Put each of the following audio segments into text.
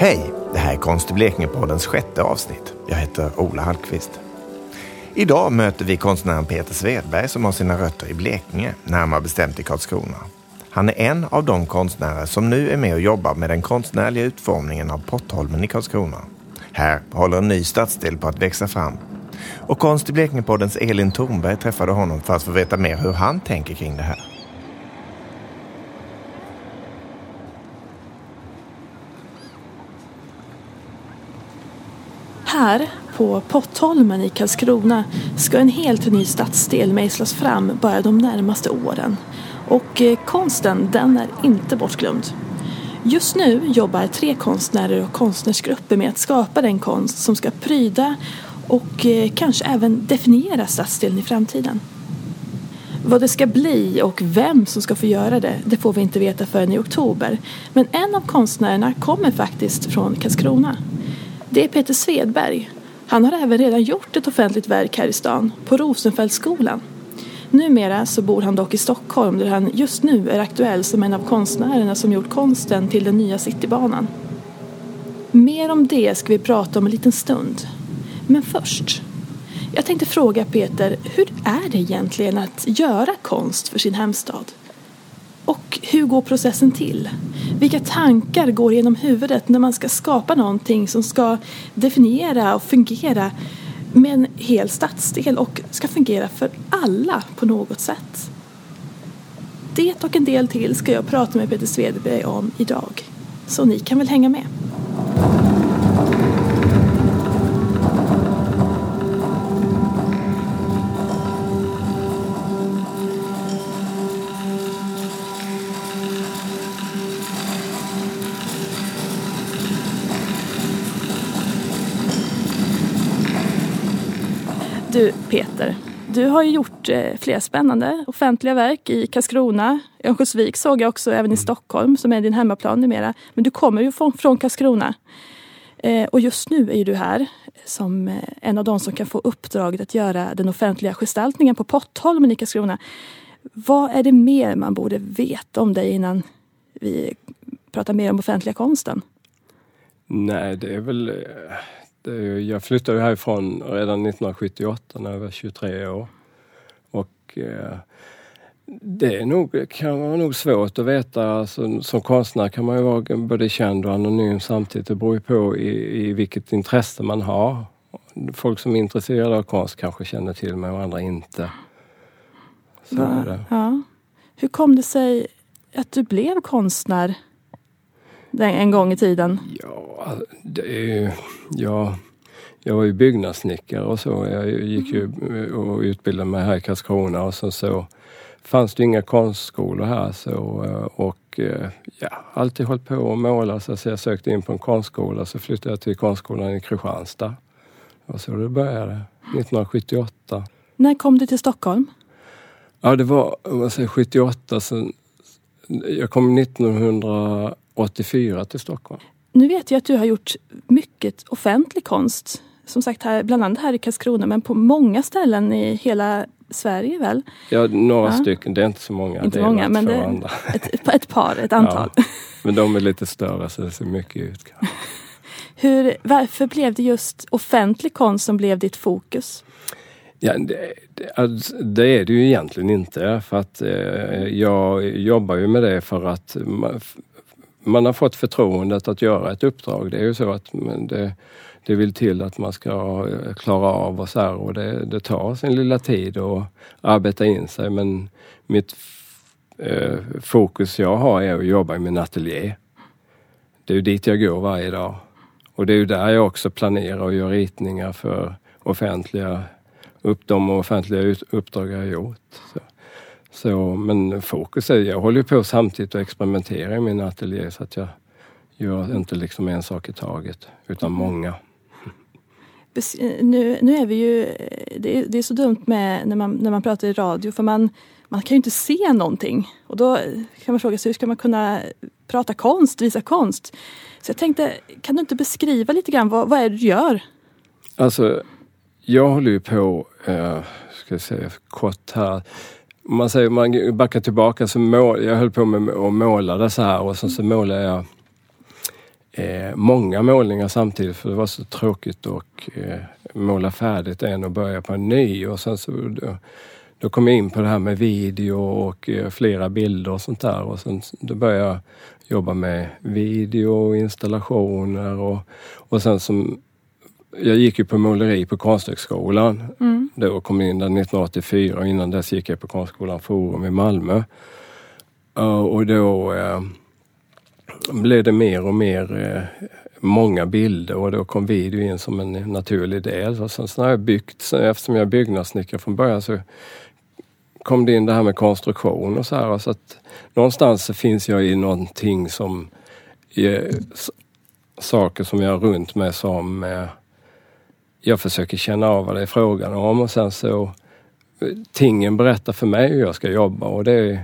Hej! Det här är Konst i Blekinge-poddens sjätte avsnitt. Jag heter Ola Hallqvist. Idag möter vi konstnären Peter Svedberg som har sina rötter i Blekinge, närmare bestämt i Karlskrona. Han är en av de konstnärer som nu är med och jobbar med den konstnärliga utformningen av Pottholmen i Karlskrona. Här håller en ny stadsdel på att växa fram. Och Konst i Blekinge-poddens Elin Thornberg träffade honom för att få veta mer hur han tänker kring det här. Här på Pottholmen i Karlskrona ska en helt ny stadsdel mejslas fram bara de närmaste åren. Och eh, konsten, den är inte bortglömd. Just nu jobbar tre konstnärer och konstnärsgrupper med att skapa den konst som ska pryda och eh, kanske även definiera stadsdelen i framtiden. Vad det ska bli och vem som ska få göra det, det får vi inte veta förrän i oktober. Men en av konstnärerna kommer faktiskt från Karlskrona. Det är Peter Svedberg. Han har även redan gjort ett offentligt verk här i stan, på Rosenfeldtskolan. Numera så bor han dock i Stockholm där han just nu är aktuell som en av konstnärerna som gjort konsten till den nya Citybanan. Mer om det ska vi prata om en liten stund. Men först. Jag tänkte fråga Peter, hur är det egentligen att göra konst för sin hemstad? Och hur går processen till? Vilka tankar går genom huvudet när man ska skapa någonting som ska definiera och fungera med en hel stadsdel och ska fungera för alla på något sätt? Det och en del till ska jag prata med Peter Svedberg om idag. Så ni kan väl hänga med. Du Peter, du har ju gjort eh, flera spännande offentliga verk i Karlskrona, Örnsköldsvik såg jag också, även i Stockholm som är din hemmaplan numera. Men du kommer ju från, från Karlskrona. Eh, och just nu är du här som eh, en av de som kan få uppdraget att göra den offentliga gestaltningen på Pottholmen i Karlskrona. Vad är det mer man borde veta om dig innan vi pratar mer om offentliga konsten? Nej, det är väl... Är, jag flyttade härifrån redan 1978 när jag var 23 år. Och eh, det är nog, kan vara nog svårt att veta. Alltså, som konstnär kan man ju vara både känd och anonym samtidigt. Det beror ju på i, i vilket intresse man har. Folk som är intresserade av konst kanske känner till mig och andra inte. Så. Ja. Hur kom det sig att du blev konstnär en gång i tiden? Ja, det är. Ja, jag var ju byggnadssnickare och så. Jag gick ju och utbildade mig här i Karlskrona och sen så fanns det inga konstskolor här så och ja, alltid hållit på att måla så jag sökte in på en konstskola så flyttade jag till konstskolan i Kristianstad. Och så det började, 1978. När kom du till Stockholm? Ja, det var om man säger 78. Sen, jag kom 1984 till Stockholm. Nu vet jag att du har gjort mycket offentlig konst. Som sagt, här, bland annat här i Karlskrona, men på många ställen i hela Sverige väl? Ja, några Ja. stycken. Det är inte så många. Inte det är många, men det- andra. Ett, ett par, ett antal. Ja, men de är lite större så det ser mycket ut. Hur, varför blev det just offentlig konst som blev ditt fokus? Ja, det, det, alltså, är det ju egentligen inte för att eh, jag jobbar ju med det för att man, har fått förtroendet att göra ett uppdrag. Det är ju så att det, det vill till att man ska eh, klara av och så här och det, det tar sin lilla tid att arbeta in sig men mitt eh, fokus jag har är att jobba i min ateljé. Det är ju dit jag går varje dag. Och det är ju där jag också planerar och gör ritningar för offentliga upp de offentliga uppdrag jag har gjort. Så, så, men fokus är, jag håller ju på samtidigt att experimentera i min ateljé så att jag gör inte liksom en sak i taget utan många. Nu, nu är vi ju, det är, det är så dumt med när man, när man pratar i radio för man, man kan ju inte se någonting. Och då kan man fråga sig hur ska man kunna prata konst, visa konst? Så jag tänkte, kan du inte beskriva lite grann vad, vad är det du gör? Alltså, jag håller ju på, eh, ska jag säga kort här. Man säger, man backar tillbaka så mål, jag höll på med att måla det så här och sen så målar jag eh, många målningar samtidigt för det var så tråkigt att eh, måla färdigt en och börja på en ny. Och sen så, då, då kom jag in på det här med video och eh, flera bilder och sånt där. Och sen då började jag jobba med video, installationer och, och sen som jag gick ju på måleri på Konsthögskolan. Mm. Då kom in där 1984 och innan dess gick jag på Konstskolan Forum i Malmö. Och då uh, blev det mer och mer uh, många bilder och då kom video in som en naturlig del. Och sen så har jag byggt, eftersom jag är byggnadssnickare från början så kom det in det här med konstruktion och så här. Så att någonstans så finns jag i någonting som är, saker som jag har runt mig som eh, jag försöker känna av vad det är frågan om och sen så tingen berättar för mig hur jag ska jobba och det,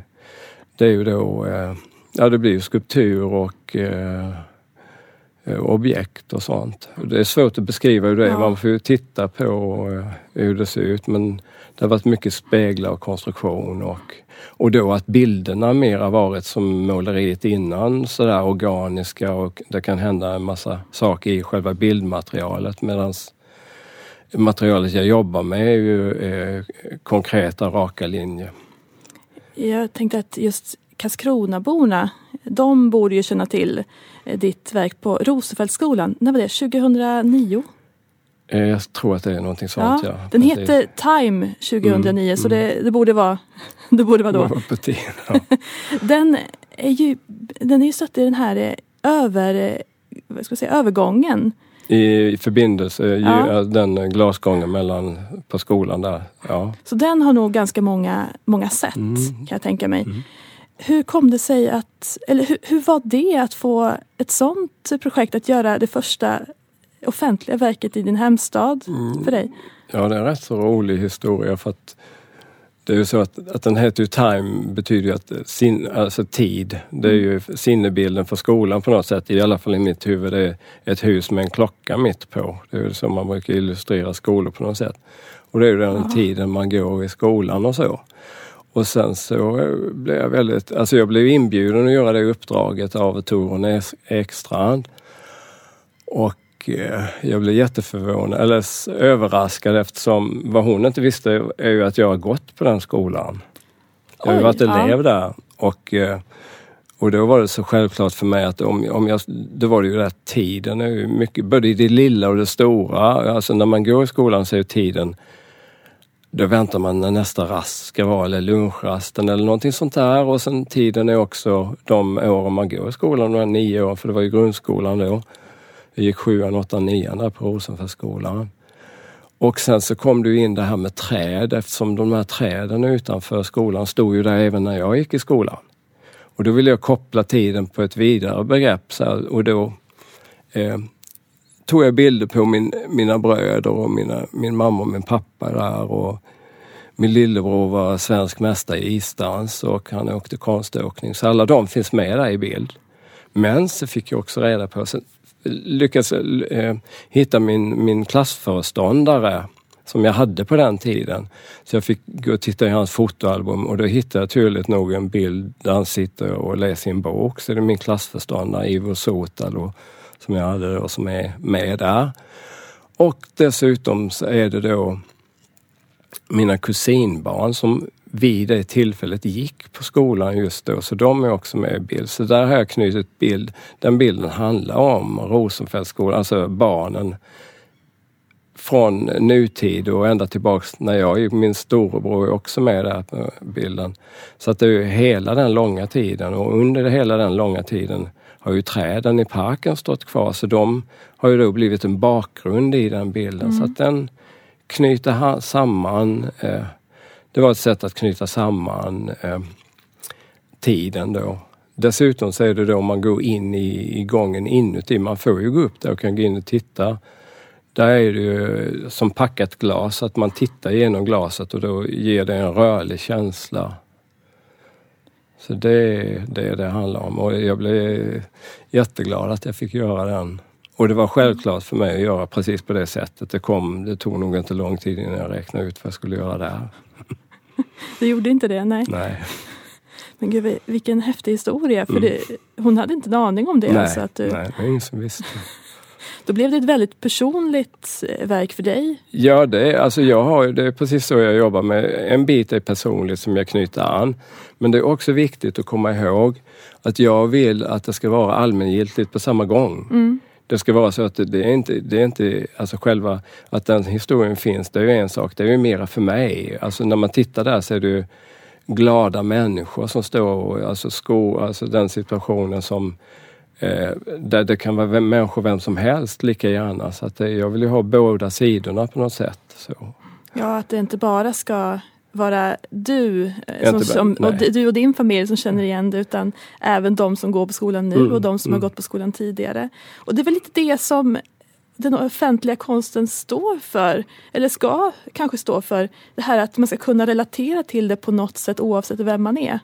det är ju då, eh, ja det blir skulptur och eh, objekt och sånt. Det är svårt att beskriva hur det är, ja. man får ju titta på eh, hur det ser ut men det har varit mycket speglar och konstruktion och, och då att bilderna mer har varit som måleriet innan, sådär organiska och det kan hända en massa saker i själva bildmaterialet medan materialet jag jobbar med är ju eh, konkreta, raka linjer. Jag tänkte att just Karlskronaborna, de borde ju känna till Eh, ditt verk på Rosenfeldtskolan. När var det? 2009? Eh, jag tror att det är någonting sånt. Ja, ja. Den heter det... Time 2009 mm, så det, det, borde vara, det borde vara då. Det var på tiden, ja. den är ju den är ju satt i den här över, vad ska jag säga, övergången. I förbindelse, ja. den glasgången mellan, på skolan där. Ja. Så den har nog ganska många, många sätt mm. kan jag tänka mig. Mm. Hur kom det sig att, eller hur, hur var det att få ett sånt projekt att göra det första offentliga verket i din hemstad mm. för dig? Ja, det är en rätt så rolig historia för att det är ju så att, att den heter ju Time betyder ju att sin, alltså tid. Det är ju sinnebilden för skolan på något sätt, i alla fall i mitt huvud. Det är ett hus med en klocka mitt på. Det är ju så man brukar illustrera skolor på något sätt. Och det är ju den ja. tiden man går i skolan och så. Och sen så eh, blev jag väldigt, alltså jag blev inbjuden att göra det uppdraget av Torun Ekstrand. Och eh, jag blev jätteförvånad, eller överraskad eftersom vad hon inte visste är ju att jag har gått på den skolan. Jag har Oj, varit elev ja. där och, eh, och då var det så självklart för mig att om, om jag, då var det ju rätt tiden är ju mycket, både i det lilla och det stora. Alltså när man går i skolan så är tiden då väntar man när nästa rast ska vara, eller lunchrasten eller någonting sånt där. Och sen tiden är också de åren man går i skolan, de nio åren, för det var ju grundskolan då. Jag gick sjuan, åttan, nian där på Rosenfeldtskolan. Och sen så kom det in det här med träd eftersom de här träden utanför skolan stod ju där även när jag gick i skolan. Och då ville jag koppla tiden på ett vidare begrepp så här, och då eh, tog jag bilder på min, mina bröder och mina, min mamma och min pappa där. Och min lillebror var svensk mästare i isdans och han åkte konståkning. Så alla de finns med där i bild. Men så fick jag också reda på, lyckats eh, hitta min, min klassföreståndare som jag hade på den tiden. Så jag fick gå och titta i hans fotoalbum och då hittade jag tydligt nog en bild där han sitter och läser en bok. Så det är min klassföreståndare Ivo Sotalo som jag hade och som är med där. Och dessutom så är det då mina kusinbarn som vid det tillfället gick på skolan just då, så de är också med i bild. Så där har jag knutit bild. Den bilden handlar om Rosenfeldtskolan, alltså barnen från nutid och ända tillbaks när jag. Min storebror är också med där på bilden. Så att det är hela den långa tiden och under hela den långa tiden har ju träden i parken stått kvar så de har ju då blivit en bakgrund i den bilden. Mm. Så att den knyter samman, eh, det var ett sätt att knyta samman eh, tiden då. Dessutom så är det då om man går in i, i gången inuti, man får ju gå upp där och kan gå in och titta. Där är det ju som packat glas, att man tittar genom glaset och då ger det en rörlig känsla. Så det är det det handlar om och jag blev jätteglad att jag fick göra den. Och det var självklart för mig att göra precis på det sättet. Det, kom, det tog nog inte lång tid innan jag räknade ut vad jag skulle göra där. Du gjorde inte det? Nej. Nej. Men gud vilken häftig historia. För Mm. det, hon hade inte en aning om det. nej, Alltså att du, nej, det är ingen som visste. Då blev det ett väldigt personligt eh, verk för dig. Ja, det alltså jag har, det är precis så jag jobbar med. En bit är personligt som jag knyter an. Men det är också viktigt att komma ihåg att jag vill att det ska vara allmängiltigt på samma gång. Mm. Det ska vara så att det, är inte, det är inte, alltså själva, att den historien finns, det är ju en sak. Det är ju mera för mig. Alltså när man tittar där så är det ju glada människor som står, och- alltså sko, alltså den situationen som eh, där det kan vara vem, människor vem som helst lika gärna. Så att det, jag vill ju ha båda sidorna på något sätt. Så. Ja, att det inte bara ska vara du, eh, som, som, och du och din familj som känner igen det utan även de som går på skolan nu Mm, och de som har mm. gått på skolan tidigare. Och det är väl lite det som den offentliga konsten står för, eller ska kanske stå för. Det här att man ska kunna relatera till det på något sätt oavsett vem man är.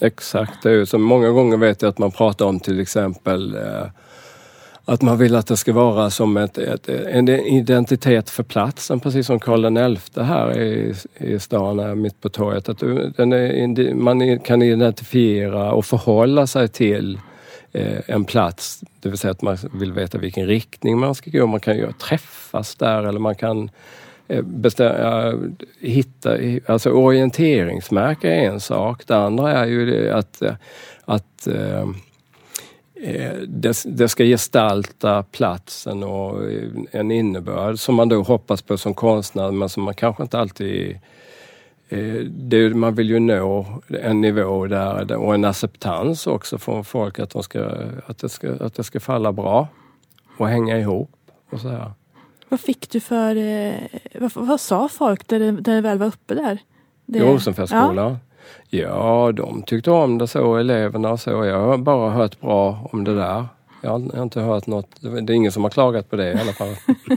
Exakt, det är ju så många gånger vet jag att man pratar om till exempel eh, att man vill att det ska vara som ett, ett, en identitet för platsen, precis som Karl XI här i, i stan, här mitt på torget. Att den är, man kan identifiera och förhålla sig till eh, en plats, det vill säga att man vill veta vilken riktning man ska gå. Man kan ju träffas där eller man kan eh, bestämma, hitta, alltså orienteringsmärke är en sak. Det andra är ju att, att eh, det, det ska gestalta platsen och eh, en innebörd som man då hoppas på som konstnär men som man kanske inte alltid eh, det, man vill ju nå en nivå där och en acceptans också från folk att, de ska, att, det, ska, att det ska falla bra och hänga ihop. Och så här. Vad fick du för, eh, vad, vad sa folk där det, väl var uppe där? Det, I Rosenfeldtskolan? Ja. de tyckte om det så, eleverna och så. Jag har bara hört bra om det där. Jag har jag har inte hört något. Det är ingen som har klagat på det i alla fall.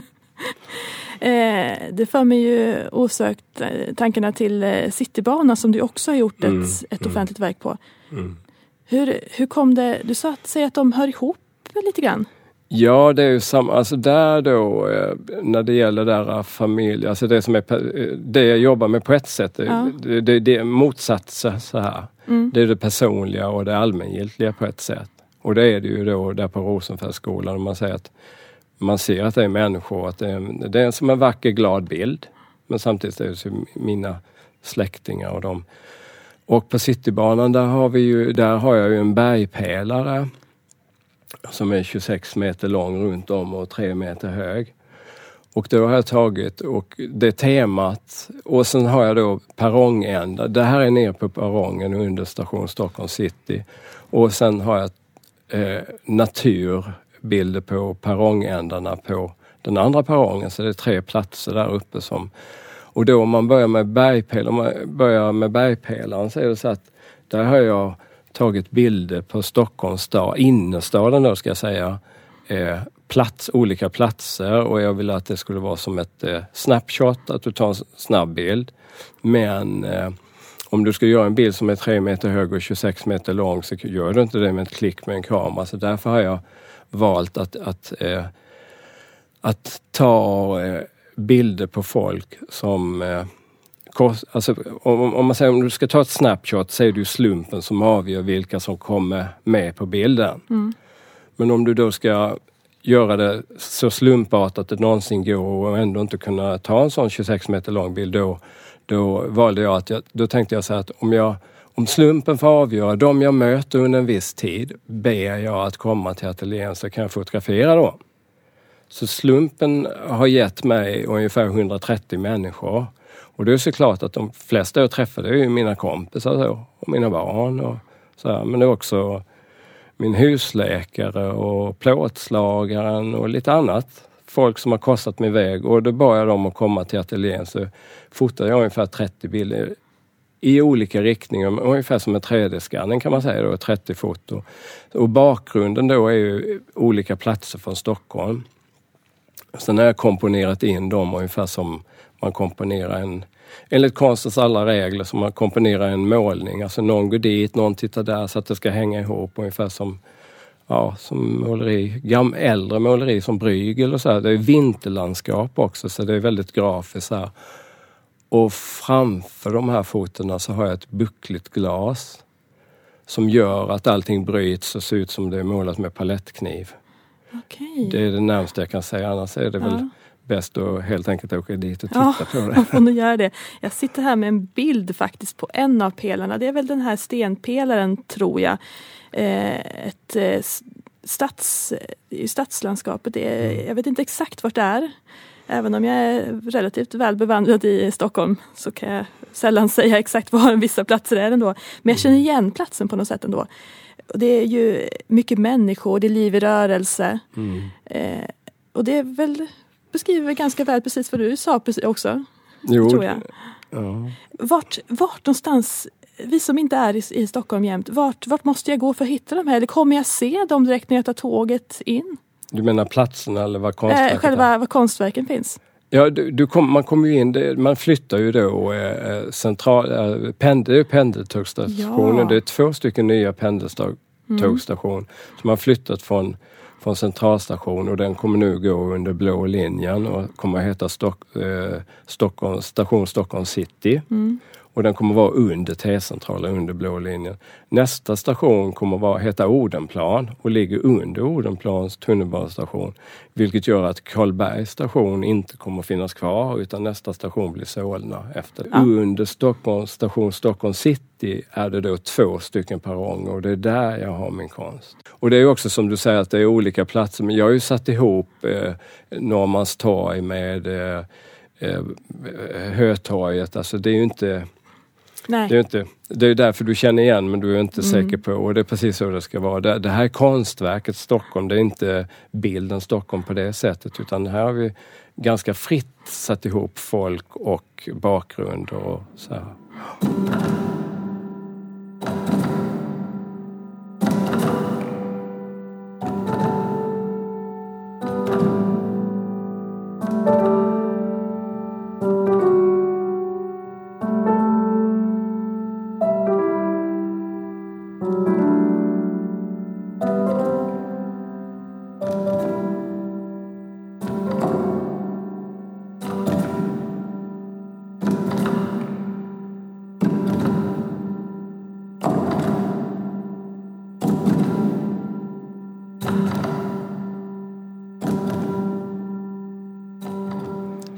Eh, det för mig ju osökt eh, tankarna till eh, Citybanan som du också har gjort ett, Mm, ett mm. offentligt verk på. Mm. Hur, hur kom det, du sa att, säg att de hör ihop lite grann. Ja, det är ju samma, alltså där då eh, när det gäller där familj, alltså det som är, eh, det jag jobbar med på ett sätt, det, Ja. det, det, det är motsatser så här. Mm. Det är det personliga och det allmängiltiga på ett sätt. Och det är det ju då där på Rosenfeldtskolan, om man säger att man ser att det är människor, att det är, det är som en vacker glad bild. Men samtidigt är det mina släktingar och dem. Och på Citybanan där har, vi ju, där har jag ju en bergpelare som är 26 meter lång runt om och 3 meter hög. Och då har jag tagit och det temat och sen har jag då perrongändar. Det här är ner på perrongen under station Stockholm city. Och sen har jag eh, naturbilder på perrongändarna på den andra perrongen. Så det är tre platser där uppe som... Och då om man börjar med bergpelaren, om man börjar med bergpelaren så är det så att där har jag tagit bilder på Stockholms stad, innerstaden då ska jag säga. Eh, plats, olika platser och jag ville att det skulle vara som ett eh, snapshot, att du tar en snabb bild. Men eh, om du ska göra en bild som är 3 meter hög och 26 meter lång så gör du inte det med ett klick med en kamera. Så därför har jag valt att, att, eh, att ta eh, bilder på folk som eh, alltså, om, om man säger om du ska ta ett snapshot så är det ju slumpen som avgör vilka som kommer med på bilden. Mm. Men om du då ska göra det så slumpartat det någonsin går och ändå inte kunna ta en sån 26 meter lång bild då, då valde jag att jag, då tänkte jag så här att om jag om slumpen får avgöra de jag möter under en viss tid ber jag att komma till ateljén så kan jag fotografera då. Så slumpen har gett mig ungefär 130 människor. Och det är såklart att de flesta jag träffade är ju mina kompisar så, och mina barn. Och så här. Men det är också min husläkare och plåtslagaren och lite annat. Folk som har korsat min väg och då bad jag dem att komma till ateljén så fotade jag ungefär 30 bilder i olika riktningar, ungefär som en 3D-skanning kan man säga, då, 30 foto. Och bakgrunden då är ju olika platser från Stockholm. Sen har jag komponerat in dem ungefär som man komponerar en, enligt konstens alla regler, som man komponerar en målning. Alltså någon går dit, någon tittar där så att det ska hänga ihop ungefär som Ja, som måleri, gam, äldre måleri som Bruegel och så här. Det är vinterlandskap också så det är väldigt grafiskt. Här. Och framför de här fotona så har jag ett buckligt glas. som gör att allting bryts och ser ut som det är målat med palettkniv. Okej. Det är det närmaste jag kan säga, annars är det väl Ja. Bäst att helt enkelt åka dit och titta Ja, på det. man får nog göra det. Jag sitter här med en bild faktiskt på en av pelarna. Det är väl den här stenpelaren tror jag. Eh, ett eh, stads, stadslandskapet. Är, Mm. Jag vet inte exakt vart det är. Även om jag är relativt väl bevandrad i Stockholm så kan jag sällan säga exakt var vissa platser är ändå. Men jag känner Mm. igen platsen på något sätt ändå. Och det är ju mycket människor, det är liv i rörelse. Mm. Eh, och det är väl, beskriver ganska väl precis vad du sa också. Jo, tror jag. Ja. Vart, vart någonstans, vi som inte är i, i Stockholm jämt, vart, vart måste jag gå för att hitta de här? Eller kommer jag se dem direkt när jag tar tåget in? Du menar platserna eller vad konstverket Eh, själva var konstverken finns? Ja, du, du kom, man kommer ju in, det, man flyttar ju då eh, central, eh, pendel, pendeltågsstationen. Ja. Det är två stycken nya pendeltågsstationer som har flyttat från, från centralstation och den kommer nu gå under blå linjen och kommer att heta Stock, eh, Stockholm, station Stockholm city. Mm. Och den kommer vara under T-centralen, under blå linjen. Nästa station kommer vara, heta Odenplan och ligger under Odenplans tunnelbanestation. Vilket gör att Karlbergs station inte kommer finnas kvar utan nästa station blir Solna efter. Ja. Under Stockholms station Stockholm city är det då två stycken perronger och det är där jag har min konst. Och det är också som du säger att det är olika platser men jag har ju satt ihop eh, Norrmalmstorg med eh, eh, Hötorget. Alltså det är ju inte Nej. det är, inte, det är därför du känner igen men du är inte Mm. säker på och det är precis så det ska vara. Det, det här är konstverket Stockholm, det är inte bilden Stockholm på det sättet utan här har vi ganska fritt satt ihop folk och bakgrund och så här.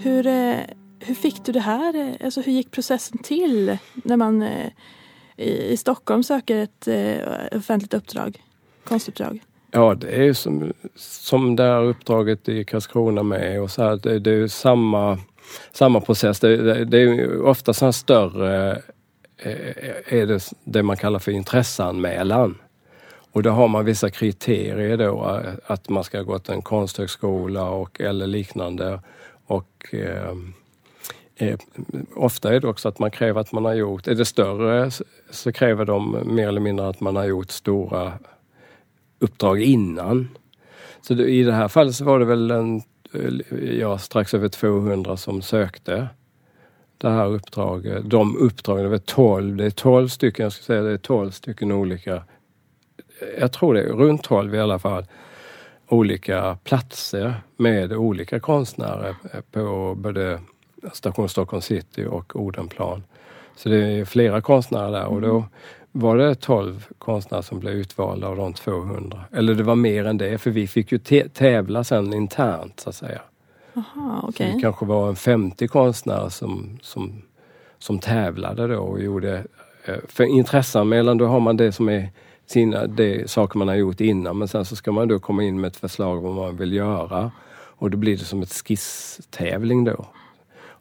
Hur, eh, hur fick du det här? Eh, alltså hur gick processen till när man eh, i, Stockholm söker ett offentligt uppdrag? Konstuppdrag? Ja, det är ju som, som det här uppdraget i Karlskrona med och så här, det, det är ju samma, samma process. Det, det, det är ju ofta här större, är det det man kallar för intresseanmälan. Och då har man vissa kriterier då, att man ska ha gått en konsthögskola och, eller liknande. Och eh, eh, ofta är det också att man kräver att man har gjort, är det större så- kräver de mer eller mindre att man har gjort stora uppdrag innan. Så det, i det här fallet så var det väl en, eh, ja, strax över 200 som sökte det här uppdraget. De uppdragen, det var 12, det är 12 stycken, jag ska säga det är 12 stycken olika, jag tror det är runt 12 i alla fall, olika platser med olika konstnärer på både Station Stockholm city och Odenplan. Så det är flera konstnärer där och då var det 12 konstnärer som blev utvalda av de 200. Eller det var mer än det för vi fick ju tävla sen internt så att säga. Jaha, Så okej. det kanske var en 50 konstnärer som, som, som tävlade då och gjorde... eh, För intresseanmälan då har man det som är sina, det saker man har gjort innan men sen så ska man då komma in med ett förslag vad man vill göra. Och då blir det som ett skisstävling då.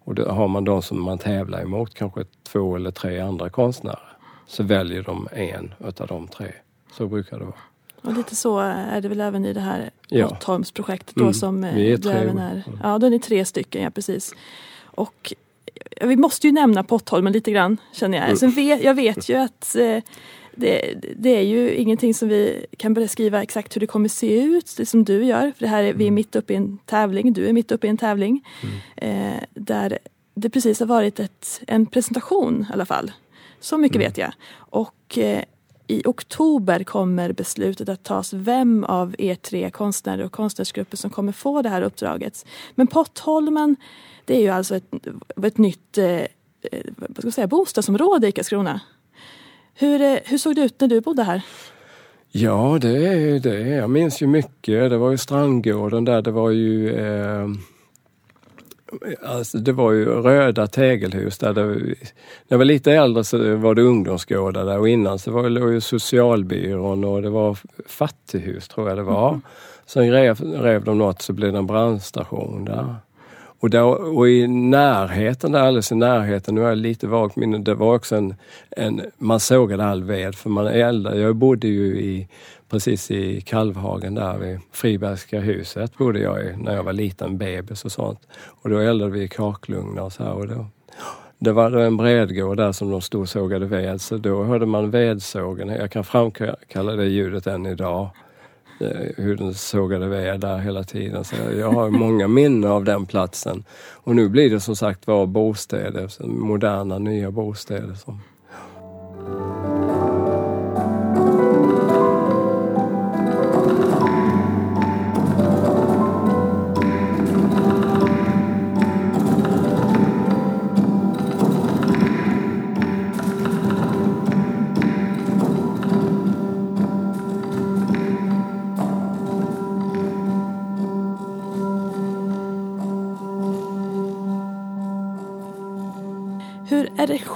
Och då har man de som man tävlar emot, kanske två eller tre andra konstnärer. Så väljer de en utav de tre. Så brukar det vara. Och lite så är det väl även i det här Ja. Pottholmsprojektet då Mm. som eh, Vi är tre. även är. Ja, då är ni tre stycken, ja precis. Och eh, vi måste ju nämna Pottholmen lite grann känner jag. Mm. Sen vet, jag vet ju att eh, det, det är ju ingenting som vi kan beskriva exakt hur det kommer se ut, det som du gör. För det här är, vi är mitt uppe i en tävling, du är mitt uppe i en tävling. Eh, där det precis har varit ett, en presentation i alla fall. Så mycket vet jag. Och eh, i oktober kommer beslutet att tas vem av er tre konstnärer och konstnärsgrupper som kommer få det här uppdraget. Men Pottholmen, det är ju alltså ett, ett nytt eh, eh, vad ska jag säga, bostadsområde i Karlskrona. Hur, eh, hur såg det ut när du bodde här? Ja, det är det. Jag minns ju mycket. Det var ju Strandgården där. Det var ju eh, Alltså det var ju röda tegelhus där. Det, när jag var lite äldre så var det ungdomsgårdar där och innan så var det ju socialbyrån och det var fattighus tror jag det var. Mm. Sen rev, rev de något så blev det en brandstation där. Och, där, och i närheten, där, alldeles i närheten, nu är jag lite vagt minne, det var också en, en man sågade all ved för man eldade. Jag bodde ju i, precis i Kalvhagen där vid Fribergska huset bodde jag i när jag var liten bebis och sånt. Och då eldade vi i kakelugnar och så här. Och då, det var en bredgård där som de stod och sågade ved så då hörde man vedsågen. Jag kan framkalla det ljudet än idag. Eh, hur den sågade ved där hela tiden. Så jag har många minnen av den platsen. Och nu blir det som sagt var bostäder, moderna nya bostäder. Som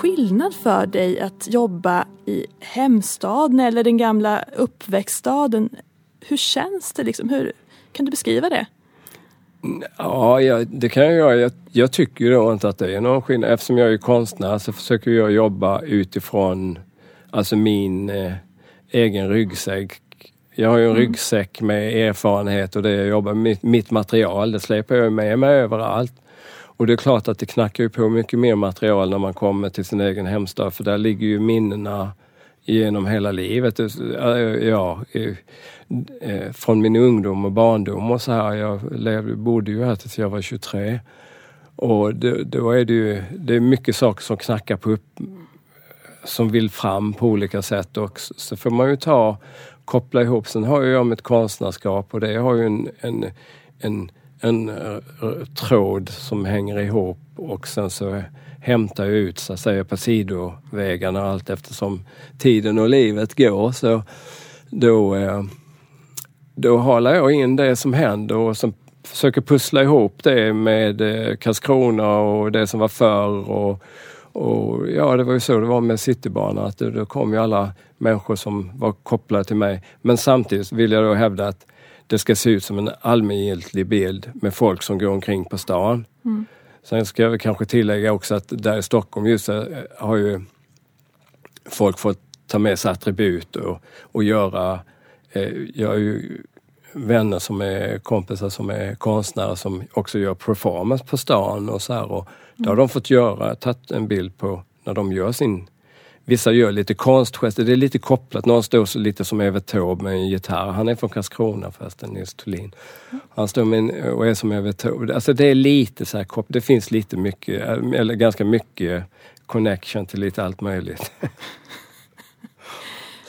skillnad för dig att jobba i hemstaden eller den gamla uppväxtstaden? Hur känns det? Liksom? Hur, kan du beskriva det? Ja, jag, det kan jag göra. Jag, jag tycker då inte att det är någon skillnad. Eftersom jag är konstnär så försöker jag jobba utifrån alltså min eh, egen ryggsäck. Jag har ju en mm. ryggsäck med erfarenhet och det jag jobbar med. Mitt material, det släpar jag med mig överallt. Och det är klart att det knackar ju på mycket mer material när man kommer till sin egen hemstad för där ligger ju minnena genom hela livet. Alltså, eh, ja, eh, eh, från min ungdom och barndom och så här. Jag levde, bodde ju här tills jag var 23. Och det, då är det ju det är mycket saker som knackar på upp, som vill fram på olika sätt och så får man ju ta, koppla ihop. Sen har jag mitt konstnärskap och det har ju en, en, en en eh, eh, tråd som hänger ihop och sen så hämtar jag ut så att säga på sidovägarna allt eftersom tiden och livet går. Så då, eh, då halar jag in det som händer och sen försöker pussla ihop det med Karlskrona och det som var förr. Och, och ja, det var ju så det var med Citybanan, att då kom ju alla människor som var kopplade till mig. Men samtidigt vill jag då hävda att det ska se ut som en allmängiltig bild med folk som går omkring på stan. Mm. Sen ska jag kanske tillägga också att där i Stockholm just eh, har ju folk fått ta med sig attribut och, och göra... Eh, jag har ju vänner som är kompisar som är konstnärer som också gör performance på stan och så här. Och mm. har de fått göra, tagit en bild på när de gör sin Vissa gör lite konstgester, det är lite kopplat. Någon står lite som Evert Taube med en gitarr. Han är från Karlskrona förresten, Nils Thulin. Han står med en, och är som Evert Taube. Alltså det är lite så här kopplat. Det finns lite mycket, eller ganska mycket connection till lite allt möjligt.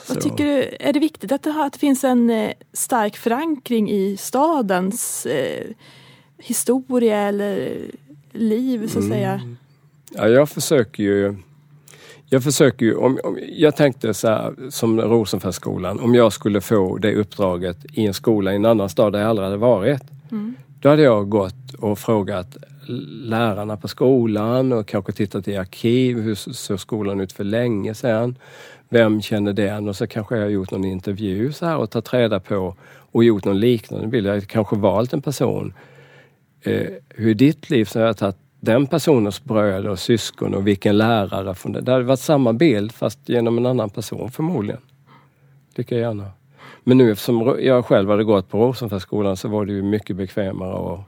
Vad tycker du, är det viktigt att det, att det finns en eh, stark förankring i stadens eh, historia eller liv så att mm. säga? Ja, jag försöker ju jag försöker ju, om, om jag tänkte så här, som Rosenfeldtskolan, om jag skulle få det uppdraget i en skola i en annan stad där jag aldrig hade varit. Mm. Då hade jag gått och frågat lärarna på skolan och kanske tittat i arkiv. Hur såg skolan ut för länge sedan? Vem känner den? Och så kanske jag gjort någon intervju så här och tagit reda på och gjort någon liknande bild. Jag kanske valt en person. Eh, hur är ditt liv? Så har jag tagit den personens bröder och syskon och vilken lärare från det. Det hade varit samma bild fast genom en annan person förmodligen. Lika gärna. Men nu eftersom jag själv hade gått på Rosenfeldtskolan så var det ju mycket bekvämare att,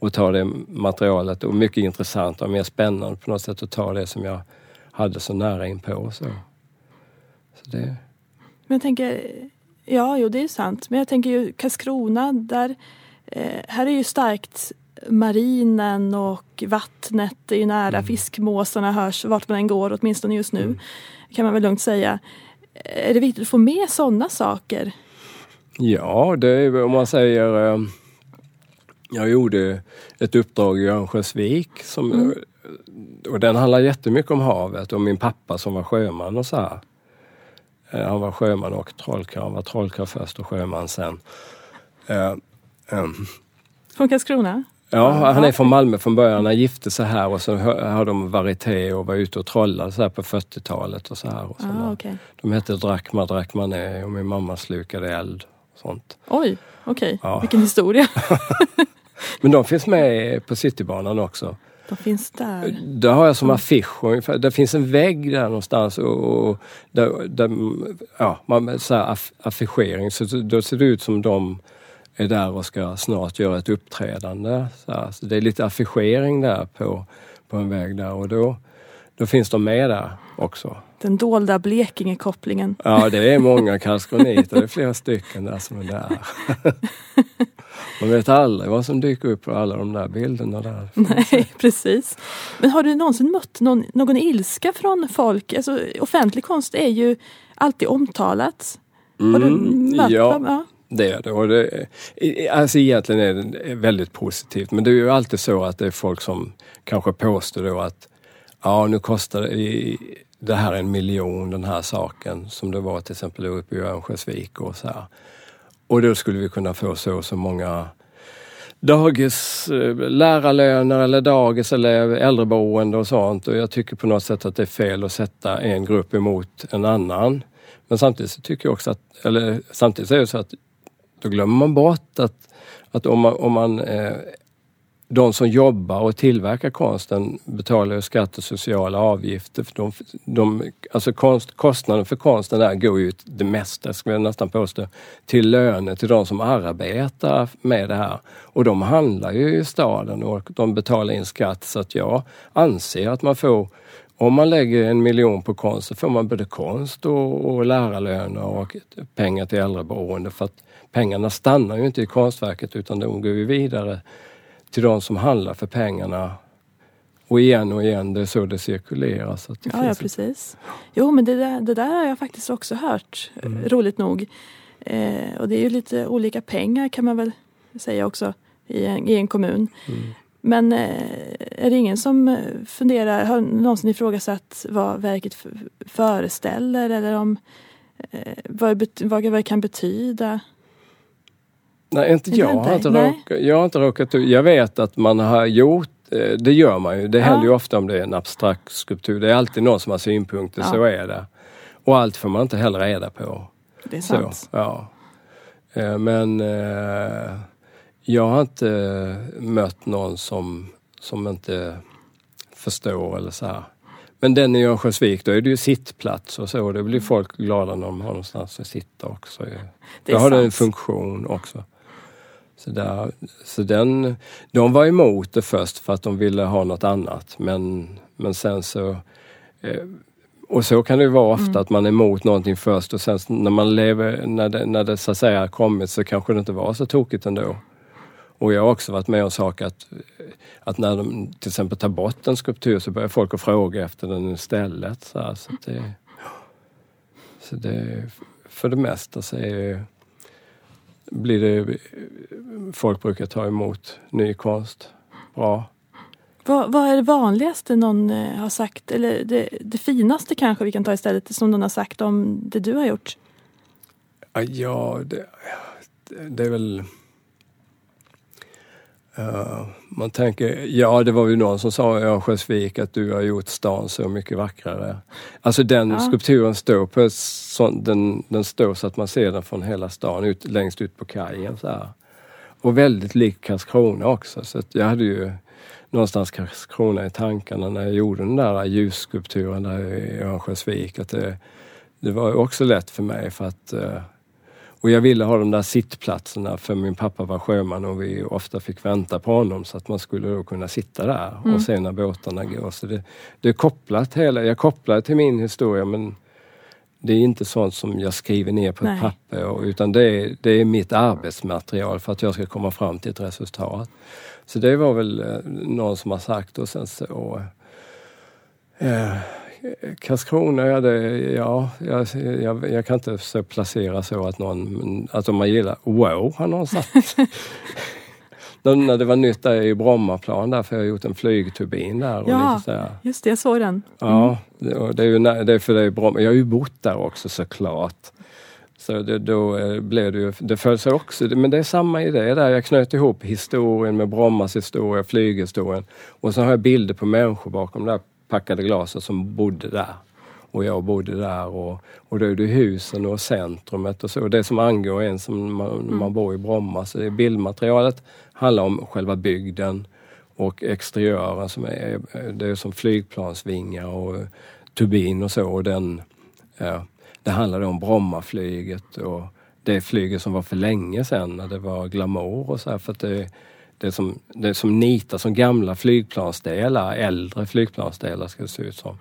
att ta det materialet och mycket intressant och mer spännande på något sätt att ta det som jag hade så nära inpå. Så. Så det... Men jag tänker, ja jo det är sant, men jag tänker ju Karlskrona där, eh, här är ju starkt marinen och vattnet är ju nära. Mm. Fiskmåsarna hörs vart man än går, åtminstone just nu. Mm. Kan man väl lugnt säga. Är det viktigt att få med sådana saker? Ja, det är om man säger eh, jag gjorde ett uppdrag i Örnsköldsvik som, mm. och den handlar jättemycket om havet och min pappa som var sjöman och så här. Eh, han var sjöman och trollkarl. Han var trollkarl först och sjöman sen. Eh, ehm, Från Karlskrona? Ja, han är från Malmö från början. Han gifte sig här och så har de varieté och var ute och trollade så här på 40-talet och så här. Och så Ah, okay. De hette Drakma Drakmané och min mamma slukade eld. Och sånt. Oj, okej. Okay. Ja. Vilken historia. Men de finns med på Citybanan också. De finns där? Det har jag som affisch ungefär. Det finns en vägg där någonstans och, och där, där, ja, man, så här affischering. Så då ser det ut som de är där och ska snart göra ett uppträdande. Så, det är lite affischering där på, på en väg där och då, då finns de med där också. Den dolda Blekinge-kopplingen. Ja, det är många karlskroniter. Det är flera stycken där som är där. Man vet aldrig vad som dyker upp på alla de där bilderna där. Nej, precis. Men har du någonsin mött någon, någon ilska från folk? Alltså, offentlig konst är ju alltid omtalat. Har du Mm, ja. dem? Ja. Det är det. Och det alltså egentligen är det väldigt positivt. Men det är ju alltid så att det är folk som kanske påstår då att ja, nu kostar det, det här en miljon den här saken som det var till exempel uppe i Örnsköldsvik och så här. Och då skulle vi kunna få så och så många dagis, eh, lärarlöner eller dagis eller äldreboende och sånt. Och jag tycker på något sätt att det är fel att sätta en grupp emot en annan. Men samtidigt så tycker jag också att, eller samtidigt är det så att då glömmer man bort att, att om man, om man eh, de som jobbar och tillverkar konsten betalar ju skatt och sociala avgifter. För de, de, alltså konst, kostnaden för konsten där går ju det mesta, skulle jag nästan påstå, till löner till de som arbetar med det här. Och de handlar ju i staden och de betalar in skatt så att jag anser att man får om man lägger en miljon på konst så får man både konst och, och lärarlöner och pengar till äldreboende för att pengarna stannar ju inte i konstverket utan de går ju vidare till de som handlar för pengarna. Och igen och igen, det är så det cirkulerar. Så det ja, ja, precis. Jo, men det där, det där har jag faktiskt också hört, mm. roligt nog. Eh, och det är ju lite olika pengar kan man väl säga också i en, i en kommun. Mm. Men eh, är det ingen som funderar, har någonsin ifrågasatt vad verket föreställer eller om eh, vad, vad det kan betyda? Nej, inte jag. Har inte råkat, jag har inte råkat Jag vet att man har gjort det gör man ju. Det ja. händer ju ofta om det är en abstrakt skulptur. Det är alltid någon som har synpunkter, ja. så är det. Och allt får man inte heller reda på. Det är sant. Så, ja. Men jag har inte mött någon som, som inte förstår eller så här. Men den i Örnsköldsvik, då är det ju sittplats och så. Det blir folk glada när de har någonstans att sitta också. Det då har det en funktion också. Så, där, så den, de var emot det först för att de ville ha något annat men, men sen så och så kan det vara ofta mm. att man är emot någonting först och sen när man lever, när det, när det så att säga har kommit så kanske det inte var så tokigt ändå. Och jag har också varit med om saker att, att när de till exempel tar bort en skulptur så börjar folk att fråga efter den istället. Så, här, så, det, så det, för det mesta så är, blir det, folk brukar ta emot ny konst bra. Vad, vad är det vanligaste någon har sagt, eller det, det, finaste kanske vi kan ta istället, som någon har sagt om det du har gjort? Ja, det, det är väl Uh, man tänker, ja det var ju någon som sa i Örnsköldsvik att du har gjort stan så mycket vackrare. Alltså den ja. skulpturen står på sån, den, den står så att man ser den från hela stan, ut, längst ut på kajen. Så här. Och väldigt lik Karlskrona också. Så jag hade ju någonstans Karlskrona i tankarna när jag gjorde den där ljusskulpturen där i Örnsköldsvik. Att det, det var också lätt för mig för att uh, och jag ville ha de där sittplatserna för min pappa var sjöman och vi ofta fick vänta på honom så att man skulle då kunna sitta där mm. och se när båtarna går. Så det, det är kopplat hela, jag kopplar till min historia men det är inte sånt som jag skriver ner på Nej. ett papper utan det är, det är mitt arbetsmaterial för att jag ska komma fram till ett resultat. Så det var väl eh, någon som har sagt och sen så eh, Karlskrona, ja, det, ja jag, jag, jag, kan inte så placera så att någon, att om man gillar, wow, har någon sagt. när, det var nytt där i Brommaplan där, för jag har gjort en flygturbin där. Och Ja, lite så här. just det, jag såg den. Ja, det, är ju det är för det är Bromma. Jag har ju bott där också såklart. Så det, då eh, blev det ju, det föll sig också, men det är samma idé där. Jag knöt ihop historien med Brommas historia, flyghistorien. Och så har jag bilder på människor bakom det där packade glaset som bodde där. Och jag bodde där och, och då är det husen och centrumet och så. Det som angår en som man, man bor i Bromma. Så det bildmaterialet handlar om själva bygden och exteriören som är, det är som flygplansvingar och turbin och så. Och den, ja, det handlade om Brommaflyget och det flyget som var för länge sedan när det var glamour och så här, för att det, det, som, det som nitar som gamla flygplansdelar, äldre flygplansdelar ska det se ut som.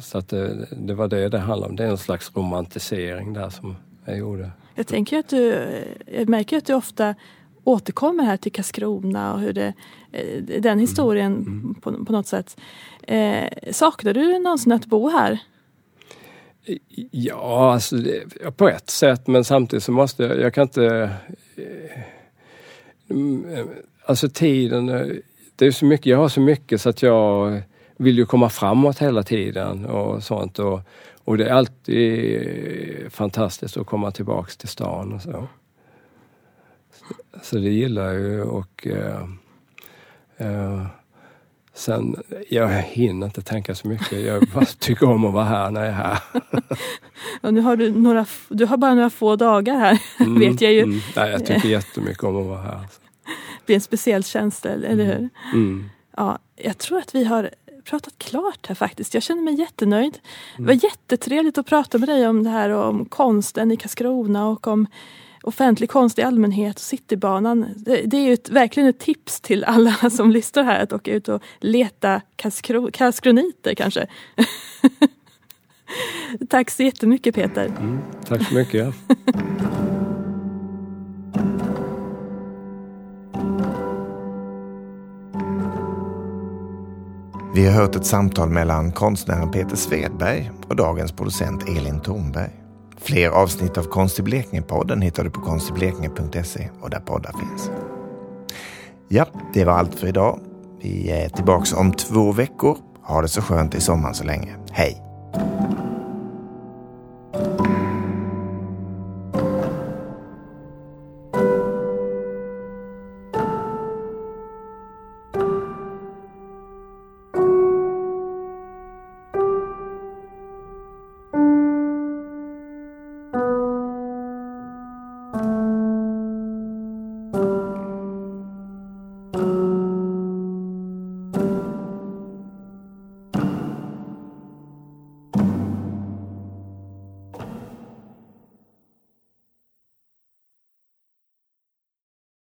Så att det, det var det det handlade om. Det är en slags romantisering där som jag gjorde. Jag tänker att du, jag märker att du ofta återkommer här till Karlskrona och hur det, eh, den historien På, på något sätt. Eh, saknar du någonsin att bo här? Ja, alltså det, på ett sätt men samtidigt så måste jag, jag kan inte... Alltså tiden, eh, det är så mycket, jag har så mycket så att jag vill ju komma framåt hela tiden och sånt. Och, och det är alltid fantastiskt att komma tillbaks till stan och så. Så, så det gillar jag ju och uh, uh, Sen, jag hinner inte tänka så mycket. Jag bara tycker om att vara här när jag är här. Och nu har du, några, du har bara några få dagar här, Mm, vet jag ju. Mm. Nej, jag tycker jättemycket om att vara här. Det blir en speciell känsla, eller hur? Mm. Ja, jag tror att vi har pratat klart här faktiskt. Jag känner mig jättenöjd. Det var jättetrevligt att prata med dig om det här om konsten i Karlskrona och om offentlig konst i allmänhet och Citybanan. Det, det är ju ett, verkligen ett tips till alla som lyssnar här att åka ut och leta Karlskro, karlskroniter kanske. Tack så jättemycket Peter. Mm. Tack så mycket. Vi har hört ett samtal mellan konstnären Peter Svedberg och dagens producent Elin Thornberg. Fler avsnitt av Konst i Blekinge-podden hittar du på konstiblekinge.se och där poddar finns. Ja, det var allt för idag. Vi är tillbaka om två veckor. Ha det så skönt i sommaren så länge. Hej!